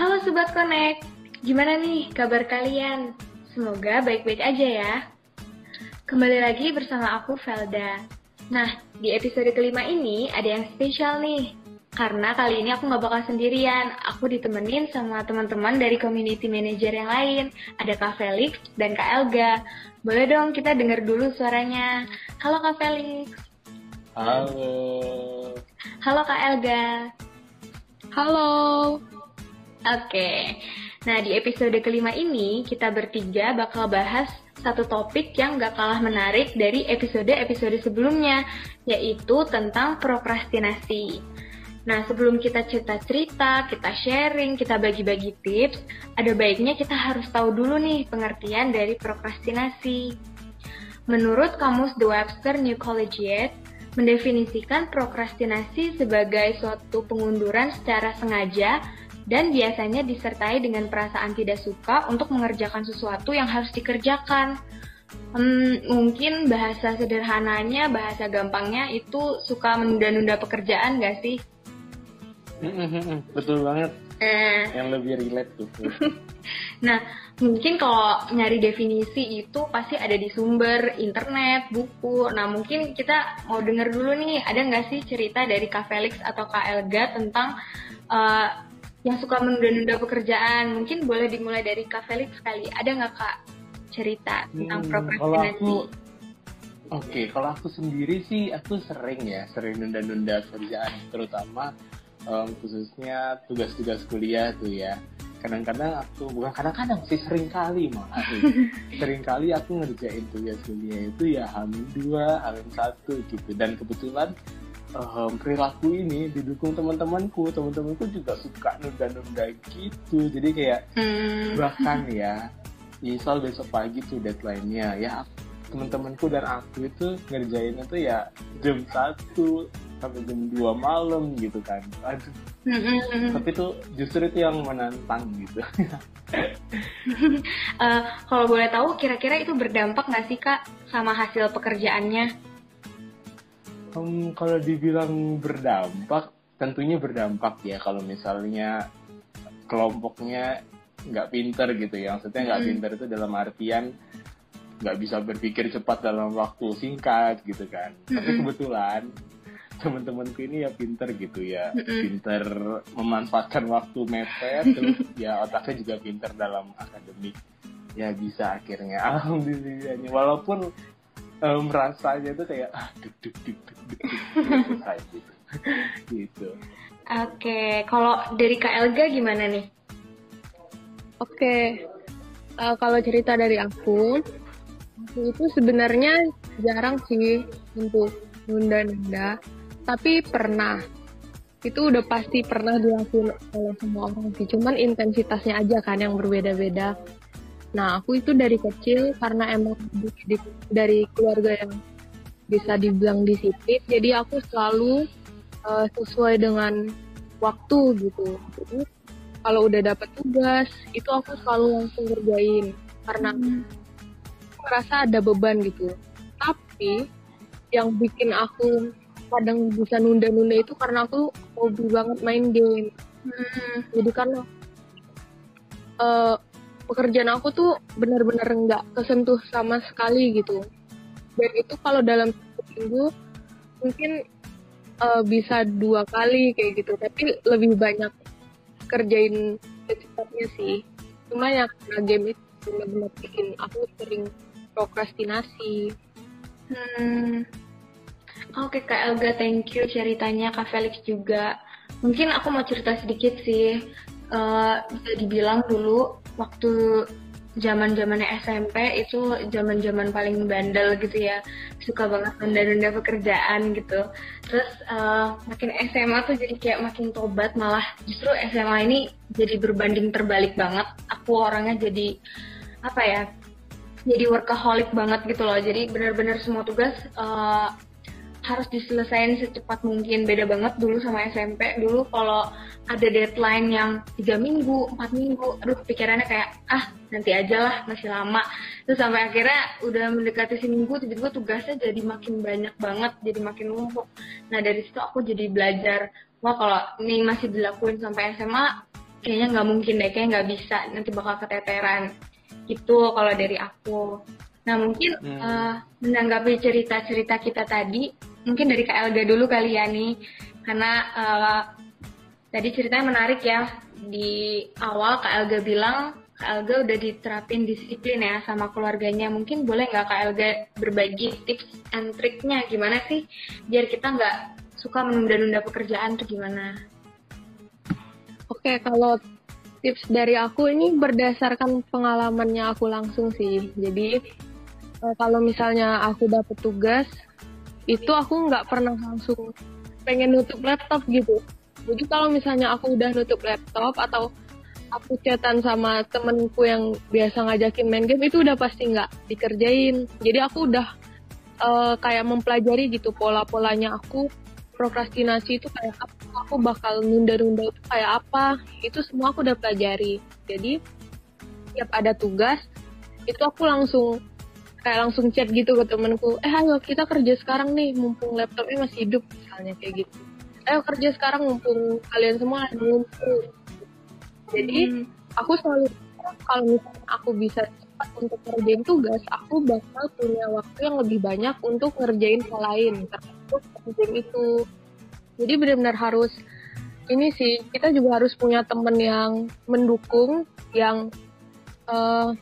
Halo Sobat Connect, gimana nih kabar kalian? Semoga baik-baik aja ya. Kembali lagi bersama aku Velda. Nah, di episode kelima ini ada yang spesial nih. Karena kali ini aku nggak bakal sendirian, aku ditemenin sama teman-teman dari community manager yang lain. Ada Kak Felix dan Kak Elga. Boleh dong kita dengar dulu suaranya. Halo Kak Felix. Halo. Halo Kak Elga. Halo. Oke, nah di episode kelima ini kita bertiga bakal bahas satu topik yang gak kalah menarik dari episode-episode sebelumnya, yaitu tentang prokrastinasi. Nah, sebelum kita cerita-cerita, kita sharing, kita bagi-bagi tips, ada baiknya kita harus tahu dulu nih pengertian dari prokrastinasi. Menurut Kamus The Webster New Collegiate, mendefinisikan prokrastinasi sebagai suatu pengunduran secara sengaja dan biasanya disertai dengan perasaan tidak suka untuk mengerjakan sesuatu yang harus dikerjakan. Hmm, mungkin bahasa sederhananya, bahasa gampangnya itu suka menunda-nunda pekerjaan gak sih? Betul banget. Eh. Yang lebih relate tuh. nah, mungkin kalau nyari definisi itu pasti ada di sumber internet, buku. Nah, mungkin kita mau denger dulu nih, ada nggak sih cerita dari Kak Felix atau Kak Elga tentang uh, yang suka menunda-nunda pekerjaan. Mungkin boleh dimulai dari Kak Felix kali. Ada nggak Kak cerita tentang hmm, prokrastinasi? Oke, okay, kalau aku sendiri sih aku sering ya, sering nunda-nunda kerjaan, terutama um, khususnya tugas-tugas kuliah tuh ya. Kadang-kadang aku bukan kadang-kadang sih sering kali malah sering kali aku ngerjain tugas kuliah itu ya hamil dua, hamil satu gitu. Dan kebetulan um, perilaku ini didukung teman-temanku. Teman-temanku juga suka nunda-nunda gitu. Jadi kayak hmm. bahkan ya misal besok pagi tuh deadline-nya ya teman-temanku dan aku itu ngerjainnya tuh ya jam satu sampai jam 2 malam gitu kan. Aduh. Mm-hmm. tapi tuh justru itu yang menantang gitu. Uh, kalau boleh tahu kira-kira itu berdampak nggak sih kak sama hasil pekerjaannya Um, kalau dibilang berdampak, tentunya berdampak ya kalau misalnya kelompoknya nggak pinter gitu ya. Maksudnya nggak hmm. pinter itu dalam artian nggak bisa berpikir cepat dalam waktu singkat gitu kan. Hmm. Tapi kebetulan teman-temanku ini ya pinter gitu ya, mm pinter memanfaatkan waktu mepet, terus ya otaknya juga pinter dalam akademik. Ya bisa akhirnya, alhamdulillahnya. Walaupun um, rasanya tuh kayak ah duk duk duk duk duk, selesai gitu gitu oke okay. kalau dari Kak Elga gimana nih oke okay. uh, kalau cerita dari aku itu sebenarnya jarang sih untuk nunda-nunda tapi pernah itu udah pasti pernah dilakukan oleh semua orang sih cuman intensitasnya aja kan yang berbeda-beda Nah, aku itu dari kecil karena emang di, dari keluarga yang bisa dibilang disiplin, jadi aku selalu uh, sesuai dengan waktu gitu. Jadi kalau udah dapat tugas, itu aku selalu langsung kerjain karena hmm. aku merasa ada beban gitu. Tapi yang bikin aku kadang bisa nunda-nunda itu karena aku hobi banget main game. Hmm. Jadi karena uh, pekerjaan aku tuh benar-benar nggak kesentuh sama sekali gitu dan itu kalau dalam minggu mungkin uh, bisa dua kali kayak gitu tapi lebih banyak kerjain secepatnya sih cuma yang karena game itu benar-benar bikin aku sering prokrastinasi hmm. Oke Kak Elga, thank you ceritanya Kak Felix juga. Mungkin aku mau cerita sedikit sih. Uh, bisa dibilang dulu waktu zaman zamannya SMP itu zaman zaman paling bandel gitu ya. Suka banget nunda-nunda pekerjaan gitu. Terus uh, makin SMA tuh jadi kayak makin tobat malah. Justru SMA ini jadi berbanding terbalik banget. Aku orangnya jadi apa ya jadi workaholic banget gitu loh. Jadi benar-benar semua tugas uh, harus diselesaikan secepat mungkin. Beda banget dulu sama SMP dulu kalau ada deadline yang tiga minggu empat minggu aduh pikirannya kayak ah nanti aja lah masih lama. Terus sampai akhirnya udah mendekati seminggu tiba-tiba tugasnya jadi makin banyak banget jadi makin numpuk. Nah dari situ aku jadi belajar wah kalau ini masih dilakuin sampai SMA kayaknya nggak mungkin deh kayak nggak bisa nanti bakal keteteran. Itu kalau dari aku. Nah mungkin hmm. uh, menanggapi cerita-cerita kita tadi mungkin dari Elga dulu kali ya nih karena uh, tadi ceritanya menarik ya di awal Elga bilang Elga udah diterapin disiplin ya sama keluarganya mungkin boleh nggak Elga berbagi tips and triknya gimana sih biar kita nggak suka menunda-nunda pekerjaan tuh gimana? Oke kalau tips dari aku ini berdasarkan pengalamannya aku langsung sih. Jadi uh, kalau misalnya aku dapet tugas, itu aku nggak pernah langsung pengen nutup laptop gitu. Jadi kalau misalnya aku udah nutup laptop atau aku chatan sama temenku yang biasa ngajakin main game itu udah pasti nggak dikerjain. Jadi aku udah uh, kayak mempelajari gitu pola-polanya aku prokrastinasi itu kayak apa aku bakal nunda-nunda itu kayak apa itu semua aku udah pelajari jadi tiap ada tugas itu aku langsung kayak langsung chat gitu ke temenku eh ayo kita kerja sekarang nih mumpung laptopnya masih hidup misalnya kayak gitu. Ayo kerja sekarang mumpung kalian semua ada ngumpul. Jadi hmm. aku selalu kalau misalnya aku bisa cepat untuk ngerjain tugas aku bakal punya waktu yang lebih banyak untuk ngerjain hal lain game itu. Jadi benar-benar harus ini sih kita juga harus punya temen yang mendukung yang uh,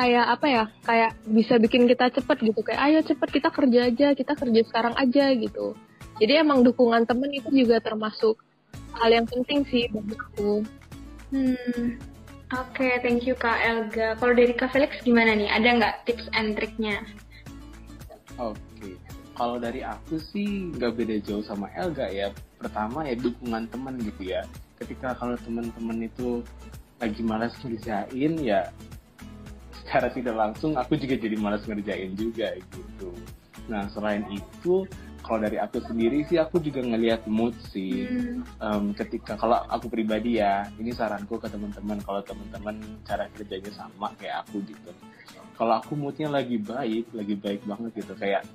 kayak apa ya kayak bisa bikin kita cepet gitu kayak ayo cepet kita kerja aja kita kerja sekarang aja gitu jadi emang dukungan temen itu juga termasuk hal yang penting sih bagi aku hmm Oke, okay, thank you Kak Elga. Kalau dari Kak Felix gimana nih? Ada nggak tips and triknya? Oke, okay kalau dari aku sih nggak beda jauh sama Elga ya pertama ya dukungan teman gitu ya ketika kalau teman-teman itu lagi malas ngerjain ya secara tidak langsung aku juga jadi malas ngerjain juga gitu. Nah selain itu kalau dari aku sendiri sih aku juga ngelihat mood sih. Hmm. um, ketika kalau aku pribadi ya ini saranku ke teman-teman kalau teman-teman cara kerjanya sama kayak aku gitu. Kalau aku moodnya lagi baik lagi baik banget gitu kayak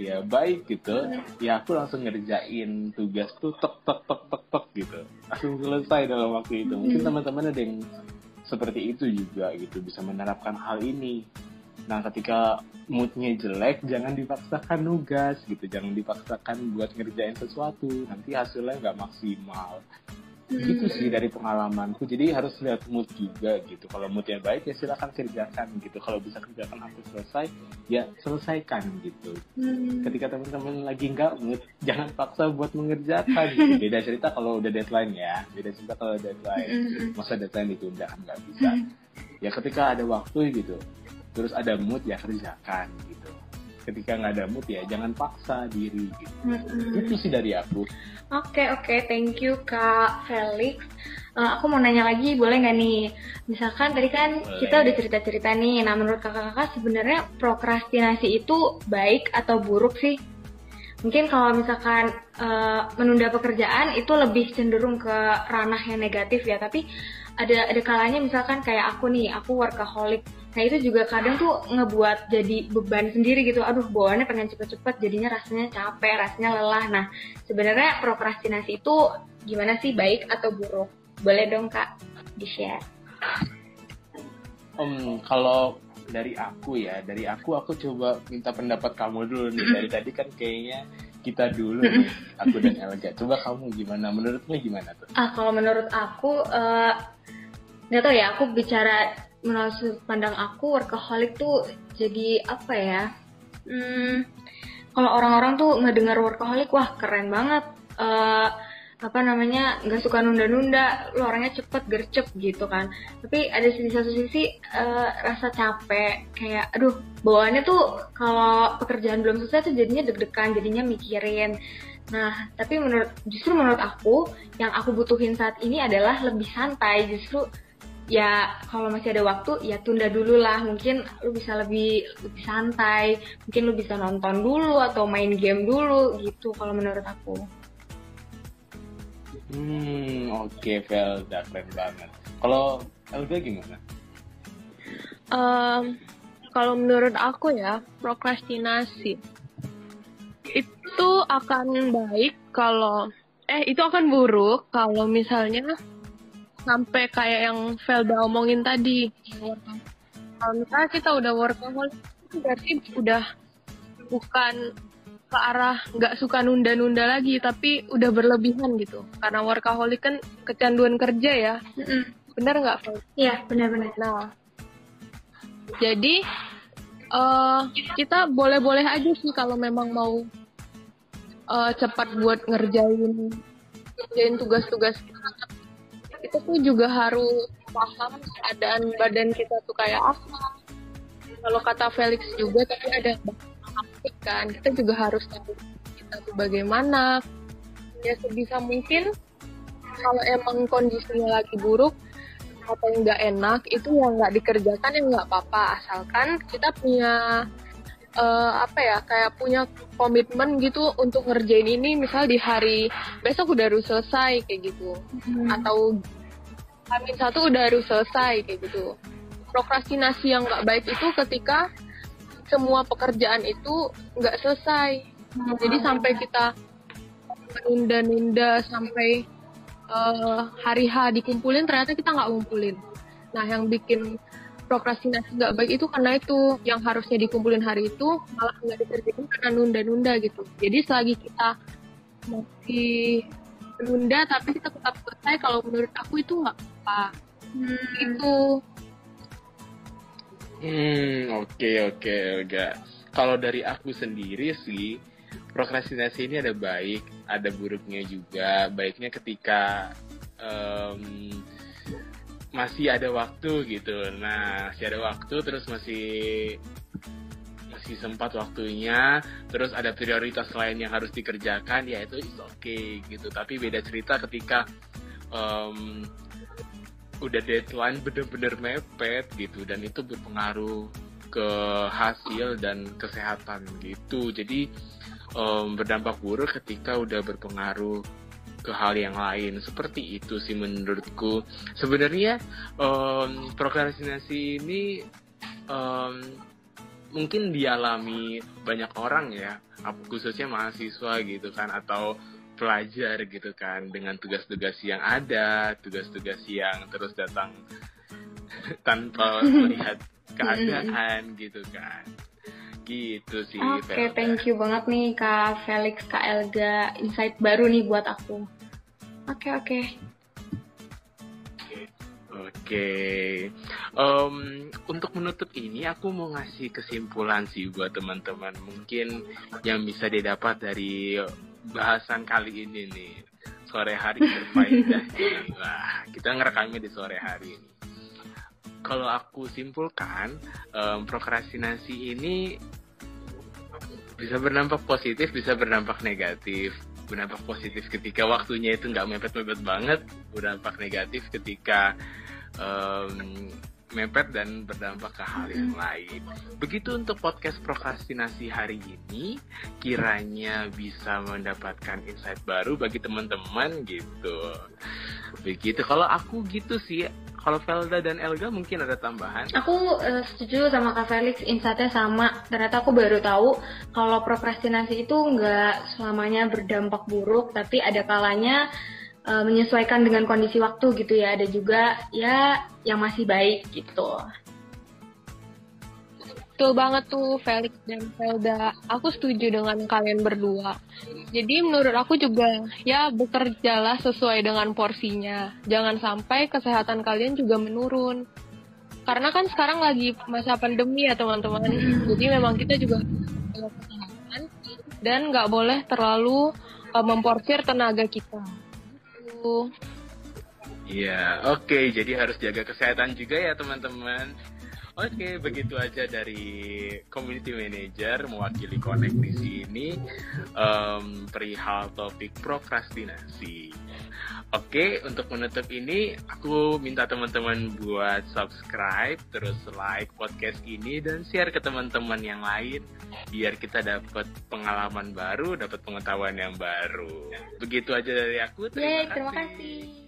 ya baik gitu ya aku langsung ngerjain tugas tuh tek tek tek tek tek gitu. Langsung selesai dalam waktu itu. Mungkin hmm. teman-teman ada yang seperti itu juga gitu bisa menerapkan hal ini. Nah ketika moodnya jelek jangan dipaksakan nugas gitu. Jangan dipaksakan buat ngerjain sesuatu. Nanti hasilnya nggak maksimal gitu sih dari pengalamanku. Jadi harus lihat mood juga gitu. Kalau moodnya baik ya silakan kerjakan gitu. Kalau bisa kerjakan sampai selesai ya selesaikan gitu. Hmm. ketika teman-teman lagi nggak mood jangan paksa buat mengerjakan gitu. beda cerita kalau udah deadline ya. Beda cerita kalau deadline. Hmm. masa deadline ditunda kan nggak bisa. Ya ketika ada waktu gitu terus ada mood ya kerjakan gitu ketika nggak ada mood ya jangan paksa diri gitu. Mm-hmm. Itu sih dari aku. Oke okay, oke, okay. thank you Kak Felix. Uh, aku mau nanya lagi, boleh nggak nih? Misalkan tadi kan boleh. kita udah cerita-cerita nih. Nah menurut kakak-kakak sebenarnya prokrastinasi itu baik atau buruk sih? Mungkin kalau misalkan uh, menunda pekerjaan itu lebih cenderung ke ranah yang negatif ya. Tapi ada ada kalanya misalkan kayak aku nih, aku workaholic Nah itu juga kadang tuh ngebuat jadi beban sendiri gitu. Aduh bawaannya pengen cepet-cepet jadinya rasanya capek, rasanya lelah. Nah sebenarnya prokrastinasi itu gimana sih baik atau buruk? Boleh dong kak di-share. Um, kalau dari aku ya, dari aku aku coba minta pendapat kamu dulu nih. Dari tadi kan kayaknya kita dulu nih, aku dan Elga. Coba kamu gimana? Menurutmu gimana tuh? Ah kalau menurut aku uh, nggak tahu ya. Aku bicara menurut pandang aku workaholic tuh jadi apa ya? Hmm, kalau orang-orang tuh ngedengar workaholic wah keren banget. Uh, apa namanya nggak suka nunda-nunda lu orangnya cepet gercep gitu kan. Tapi ada di satu sisi uh, rasa capek kayak aduh bawaannya tuh kalau pekerjaan belum selesai tuh jadinya deg-degan jadinya mikirin. Nah tapi menurut justru menurut aku yang aku butuhin saat ini adalah lebih santai. Justru ya kalau masih ada waktu ya tunda dulu lah. Mungkin lu bisa lebih lebih santai. Mungkin lu bisa nonton dulu atau main game dulu gitu kalau menurut aku. Hmm oke okay, Velda keren banget. Kalau Elga gimana? Um, kalau menurut aku ya prokrastinasi itu akan baik kalau eh itu akan buruk kalau misalnya sampai kayak yang Felda omongin tadi. Kalau misalnya kita udah workaholic, berarti udah bukan ke arah nggak suka nunda-nunda lagi, tapi udah berlebihan gitu. Karena workaholic kan kecanduan kerja ya. Mm-mm. Bener nggak, Felda? Iya, benar-benar. Nah, jadi eh kita boleh-boleh aja sih kalau memang mau eh, cepat buat ngerjain ngerjain tugas-tugas kita. Tuh juga harus paham keadaan badan kita tuh kayak apa. Kalau kata Felix juga tapi ada kan, kita juga harus tahu kita tuh bagaimana. Ya sebisa mungkin kalau emang kondisinya lagi buruk, atau nggak enak itu yang nggak dikerjakan yang nggak apa-apa asalkan kita punya eh, apa ya kayak punya komitmen gitu untuk ngerjain ini misal di hari besok udah harus selesai kayak gitu Hmm. atau Amin satu udah harus selesai kayak gitu prokrastinasi yang nggak baik itu ketika semua pekerjaan itu nggak selesai jadi sampai kita menunda-nunda sampai eh, hari H dikumpulin ternyata kita nggak ngumpulin. Nah yang bikin prokrastinasi nggak baik itu karena itu yang harusnya dikumpulin hari itu malah nggak dikerjain karena nunda-nunda gitu. Jadi selagi kita masih menunda tapi kita tetap selesai kalau menurut aku itu nggak apa. Hmm. Itu Hmm, oke oke Olga. Kalau dari aku sendiri sih, prokrastinasi ini ada baik, ada buruknya juga. Baiknya ketika em, masih ada waktu gitu. Nah, masih ada waktu, terus masih masih sempat waktunya, terus ada prioritas lain yang harus dikerjakan, ya itu is okay gitu. Tapi beda cerita ketika em, udah deadline bener-bener mepet gitu dan itu berpengaruh ke hasil dan kesehatan gitu jadi em, berdampak buruk ketika udah berpengaruh ke hal yang lain. Seperti itu sih menurutku. Sebenarnya em, prokrastinasi ini em, mungkin dialami banyak orang ya. Khususnya mahasiswa gitu kan atau pelajar gitu kan. Dengan tugas-tugas yang ada, tugas-tugas yang terus datang tanpa melihat keadaan gitu kan. Gitu sih. Oke, Velda. thank you banget nih Kak Felix, Kak Elga. Insight baru nih buat aku. Oke, oke. Oke, Em, untuk menutup ini aku mau ngasih kesimpulan sih buat teman-teman mungkin yang bisa didapat dari bahasan kali ini nih sore hari berfaedah. Wah, kita ngerekamnya di sore hari ini. Kalau aku simpulkan, em, prokrastinasi ini bisa berdampak positif, bisa berdampak negatif. Berdampak positif ketika waktunya itu nggak mepet-mepet banget, berdampak negatif ketika em, mepet dan berdampak ke hal yang lain. Begitu untuk podcast prokrastinasi hari ini, kiranya bisa mendapatkan insight baru bagi teman-teman gitu. Begitu. Kalau aku gitu sih. Kalau Velda dan Elga mungkin ada tambahan. Aku eh, setuju sama Kak Felix, insightnya sama. Ternyata aku baru tahu kalau prokrastinasi itu nggak selamanya berdampak buruk, tapi ada kalanya eh, menyesuaikan dengan kondisi waktu gitu ya. Ada juga ya yang masih baik gitu. Betul banget tuh Felix dan Felda. Aku setuju dengan kalian berdua. Jadi menurut aku juga ya bekerjalah sesuai dengan porsinya. Jangan sampai kesehatan kalian juga menurun. Karena kan sekarang lagi masa pandemi ya teman-teman. Jadi memang kita juga kesehatan dan nggak boleh terlalu uh, memporsir tenaga kita. Gitu. Iya, oke. Jadi harus jaga kesehatan juga ya teman-teman. Oke, begitu aja dari community manager mewakili Connect di sini em, perihal topik prokrastinasi. Oke, untuk menutup ini aku minta teman-teman buat subscribe, terus like podcast ini dan share ke teman-teman yang lain biar kita dapat pengalaman baru, dapat pengetahuan yang baru. Begitu aja dari aku. Yeay, terima kasih.